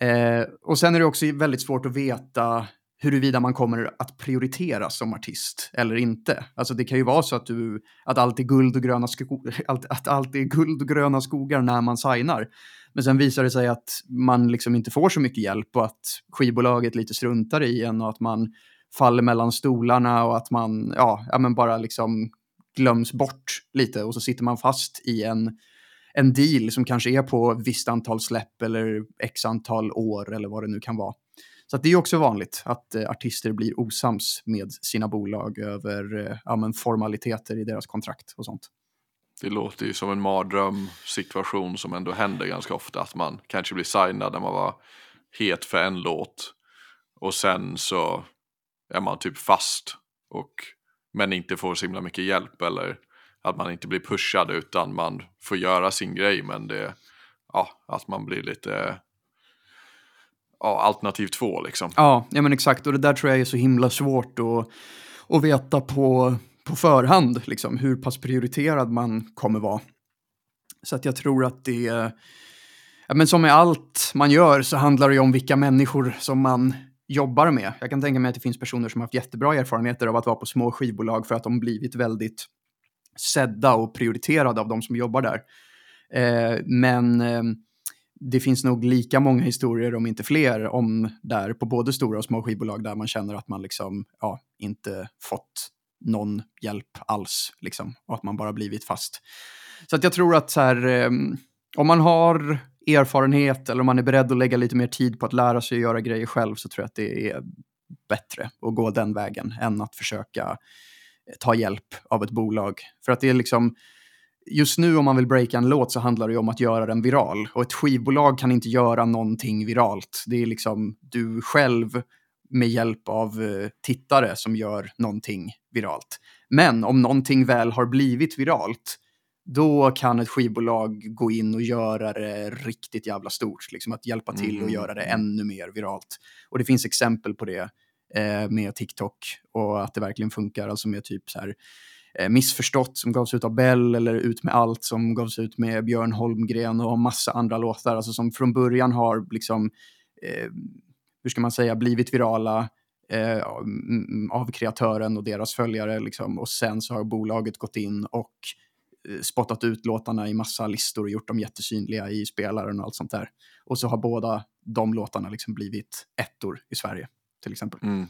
[SPEAKER 1] Eh, och sen är det också väldigt svårt att veta huruvida man kommer att prioriteras som artist eller inte. Alltså det kan ju vara så att, du, att, allt, är guld och gröna sko- att, att allt är guld och gröna skogar när man signar. Men sen visar det sig att man liksom inte får så mycket hjälp och att skivbolaget lite struntar i en och att man faller mellan stolarna och att man ja, ja men bara liksom glöms bort lite och så sitter man fast i en, en deal som kanske är på visst antal släpp eller x antal år eller vad det nu kan vara. Så det är också vanligt att eh, artister blir osams med sina bolag över eh, ja, men formaliteter i deras kontrakt och sånt.
[SPEAKER 2] Det låter ju som en mardrömsituation som ändå händer ganska ofta. Att man kanske blir signad när man var het för en låt. Och sen så är man typ fast. Och, men inte får så himla mycket hjälp. Eller att man inte blir pushad utan man får göra sin grej. Men det, ja, att man blir lite ja, alternativ två liksom.
[SPEAKER 1] Ja, ja, men exakt. Och det där tror jag är så himla svårt att, att veta på, på förhand, liksom, hur pass prioriterad man kommer vara. Så att jag tror att det ja, men som med allt man gör så handlar det ju om vilka människor som man jobbar med. Jag kan tänka mig att det finns personer som har haft jättebra erfarenheter av att vara på små skivbolag för att de blivit väldigt sedda och prioriterade av de som jobbar där. Eh, men eh, det finns nog lika många historier, om inte fler, om där på både stora och små skivbolag där man känner att man liksom, ja, inte fått någon hjälp alls, liksom, och att man bara blivit fast. Så att jag tror att så här, ehm, om man har erfarenhet eller om man är beredd att lägga lite mer tid på att lära sig att göra grejer själv så tror jag att det är bättre att gå den vägen än att försöka eh, ta hjälp av ett bolag. För att det är liksom, just nu om man vill breaka en låt så handlar det ju om att göra den viral. Och ett skivbolag kan inte göra någonting viralt. Det är liksom du själv med hjälp av uh, tittare som gör någonting viralt. Men om någonting väl har blivit viralt, då kan ett skivbolag gå in och göra det riktigt jävla stort. Liksom att hjälpa till och mm. göra det ännu mer viralt. Och det finns exempel på det eh, med TikTok och att det verkligen funkar. Alltså med typ så här eh, Eh, missförstått som gavs ut av Bell eller Ut med allt som gavs ut med Björn Holmgren och massa andra låtar. Alltså som från början har liksom, eh, hur ska man säga, blivit virala eh, mm, av kreatören och deras följare. Liksom. Och sen så har bolaget gått in och eh, spottat ut låtarna i massa listor och gjort dem jättesynliga i spelaren och allt sånt där. Och så har båda de låtarna liksom blivit ettor i Sverige till exempel. Mm.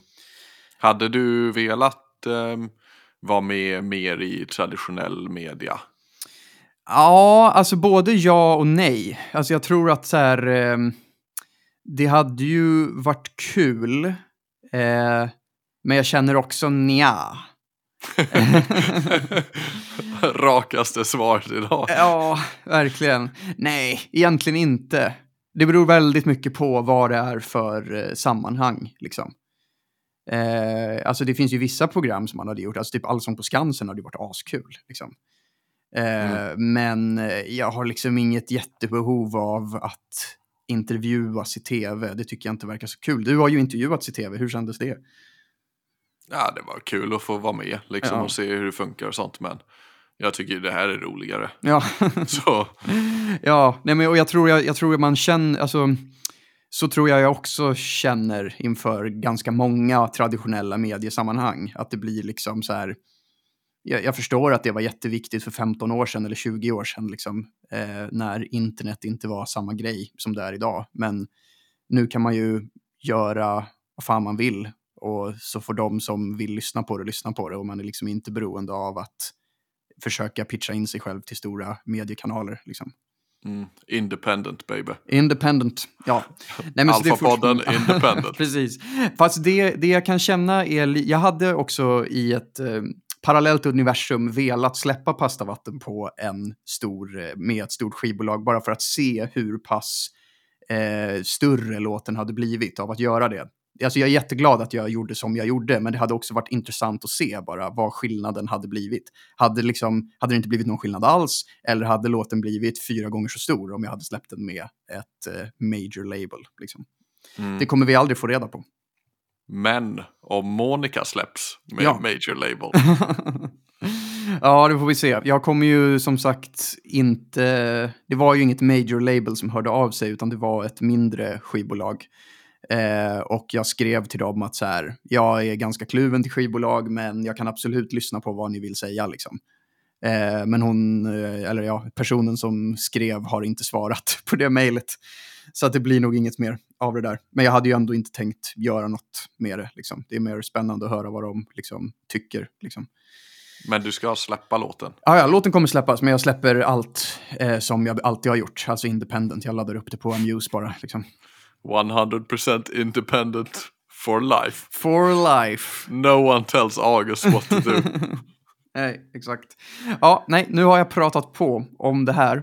[SPEAKER 2] Hade du velat eh, vara med mer i traditionell media?
[SPEAKER 1] Ja, alltså både ja och nej. Alltså jag tror att så här, eh, det hade ju varit kul, eh, men jag känner också nja.
[SPEAKER 2] Rakaste svaret idag.
[SPEAKER 1] Ja, verkligen. Nej, egentligen inte. Det beror väldigt mycket på vad det är för eh, sammanhang. Liksom. Eh, alltså det finns ju vissa program som man hade gjort, alltså typ Allsång på Skansen hade ju varit askul. Liksom. Eh, mm. Men eh, jag har liksom inget jättebehov av att intervjuas i tv. Det tycker jag inte verkar så kul. Du har ju intervjuats i tv, hur kändes det?
[SPEAKER 2] Ja, det var kul att få vara med liksom, ja. och se hur det funkar och sånt. Men jag tycker det här är roligare.
[SPEAKER 1] Ja, så. ja nej, men, och jag tror, jag, jag tror man känner, alltså, så tror jag jag också känner inför ganska många traditionella mediesammanhang. Att det blir liksom så här, jag, jag förstår att det var jätteviktigt för 15 år sedan eller 20 år sedan, liksom, eh, när internet inte var samma grej som det är idag. Men nu kan man ju göra vad fan man vill och så får de som vill lyssna på det lyssna på det och man är liksom inte beroende av att försöka pitcha in sig själv till stora mediekanaler. Liksom.
[SPEAKER 2] Mm. Independent baby.
[SPEAKER 1] Independent, ja.
[SPEAKER 2] Alfa-podden independent.
[SPEAKER 1] Precis. Fast det, det jag kan känna är, jag hade också i ett eh, parallellt universum velat släppa pastavatten på en stor, eh, med ett stort skivbolag bara för att se hur pass eh, större låten hade blivit av att göra det. Alltså jag är jätteglad att jag gjorde som jag gjorde, men det hade också varit intressant att se bara vad skillnaden hade blivit. Hade, liksom, hade det inte blivit någon skillnad alls, eller hade låten blivit fyra gånger så stor om jag hade släppt den med ett eh, major label? Liksom. Mm. Det kommer vi aldrig få reda på.
[SPEAKER 2] Men om Monica släpps med ja. major label?
[SPEAKER 1] ja, det får vi se. Jag kommer ju som sagt inte... Det var ju inget major label som hörde av sig, utan det var ett mindre skivbolag Eh, och jag skrev till dem att så här, jag är ganska kluven till skivbolag, men jag kan absolut lyssna på vad ni vill säga. Liksom. Eh, men hon, eh, eller ja, personen som skrev har inte svarat på det mejlet. Så att det blir nog inget mer av det där. Men jag hade ju ändå inte tänkt göra något med det. Liksom. Det är mer spännande att höra vad de liksom, tycker. Liksom.
[SPEAKER 2] Men du ska släppa låten.
[SPEAKER 1] Ja, ja, låten kommer släppas, men jag släpper allt eh, som jag alltid har gjort. Alltså independent. Jag laddar upp det på Amuse bara. Liksom.
[SPEAKER 2] 100% independent for life.
[SPEAKER 1] For life.
[SPEAKER 2] No one tells August what to do.
[SPEAKER 1] nej, exakt. Ja, nej, nu har jag pratat på om det här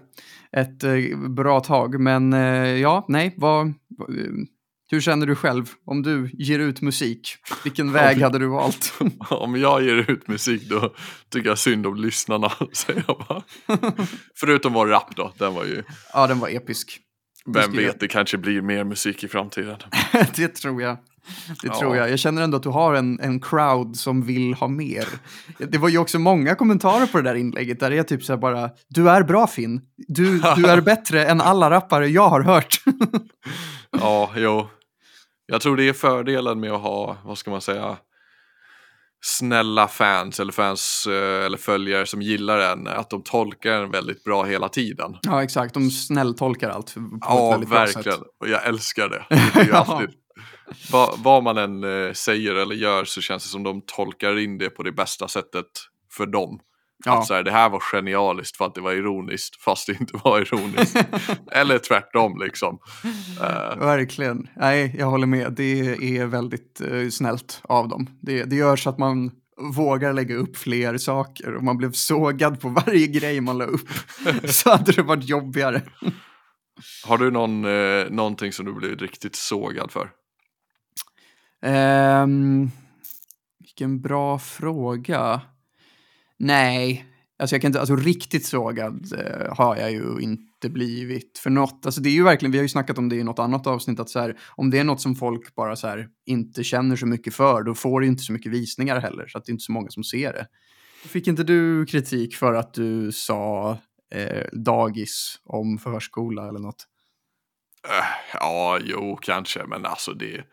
[SPEAKER 1] ett eh, bra tag, men eh, ja, nej, vad... vad eh, hur känner du själv om du ger ut musik? Vilken väg hade du valt?
[SPEAKER 2] om jag ger ut musik då tycker jag synd om lyssnarna, säger jag bara. Förutom vår rap då, den var ju...
[SPEAKER 1] Ja, den var episk.
[SPEAKER 2] Vem vet, det kanske blir mer musik i framtiden.
[SPEAKER 1] det tror jag. Det ja. tror jag. Jag känner ändå att du har en, en crowd som vill ha mer. Det var ju också många kommentarer på det där inlägget där det är typ så här bara, du är bra Finn. Du, du är bättre än alla rappare jag har hört.
[SPEAKER 2] ja, jo. Jag tror det är fördelen med att ha, vad ska man säga, snälla fans eller fans eh, eller följare som gillar en, att de tolkar en väldigt bra hela tiden.
[SPEAKER 1] Ja, exakt. De snälltolkar allt. På
[SPEAKER 2] ja, verkligen. Och jag älskar det. det är alltid, vad, vad man än eh, säger eller gör så känns det som de tolkar in det på det bästa sättet för dem. Ja. Att så här, det här var genialiskt för att det var ironiskt fast det inte var ironiskt. Eller tvärtom liksom.
[SPEAKER 1] Uh. Verkligen. Nej, jag håller med. Det är väldigt uh, snällt av dem. Det, det gör så att man vågar lägga upp fler saker. Om man blev sågad på varje grej man la upp så hade det varit jobbigare.
[SPEAKER 2] Har du någon, eh, någonting som du blivit riktigt sågad för?
[SPEAKER 1] Um, vilken bra fråga. Nej, alltså jag kan inte, alltså riktigt sågad eh, har jag ju inte blivit för något. Alltså det är ju verkligen, vi har ju snackat om det i något annat avsnitt, att så här, om det är något som folk bara så här inte känner så mycket för, då får det ju inte så mycket visningar heller, så att det är inte så många som ser det. Fick inte du kritik för att du sa eh, dagis om förskola eller något?
[SPEAKER 2] Uh, ja, jo, kanske, men alltså det,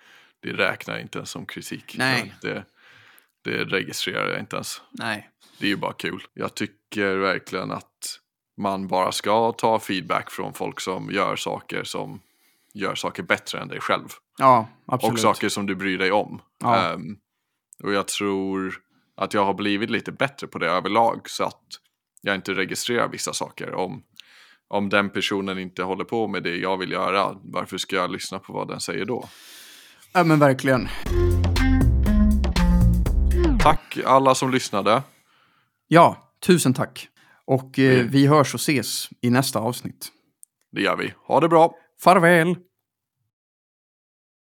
[SPEAKER 2] det räknar inte ens som kritik.
[SPEAKER 1] Nej.
[SPEAKER 2] Det, det registrerar jag inte ens.
[SPEAKER 1] Nej.
[SPEAKER 2] Det är ju bara kul. Jag tycker verkligen att man bara ska ta feedback från folk som gör saker som gör saker bättre än dig själv.
[SPEAKER 1] Ja, absolut.
[SPEAKER 2] Och saker som du bryr dig om. Ja. Um, och jag tror att jag har blivit lite bättre på det överlag så att jag inte registrerar vissa saker. Om, om den personen inte håller på med det jag vill göra, varför ska jag lyssna på vad den säger då?
[SPEAKER 1] Ja men verkligen.
[SPEAKER 2] Tack alla som lyssnade.
[SPEAKER 1] Ja, tusen tack. Och eh, vi hörs och ses i nästa avsnitt.
[SPEAKER 2] Det gör vi. Ha det bra.
[SPEAKER 1] Farväl.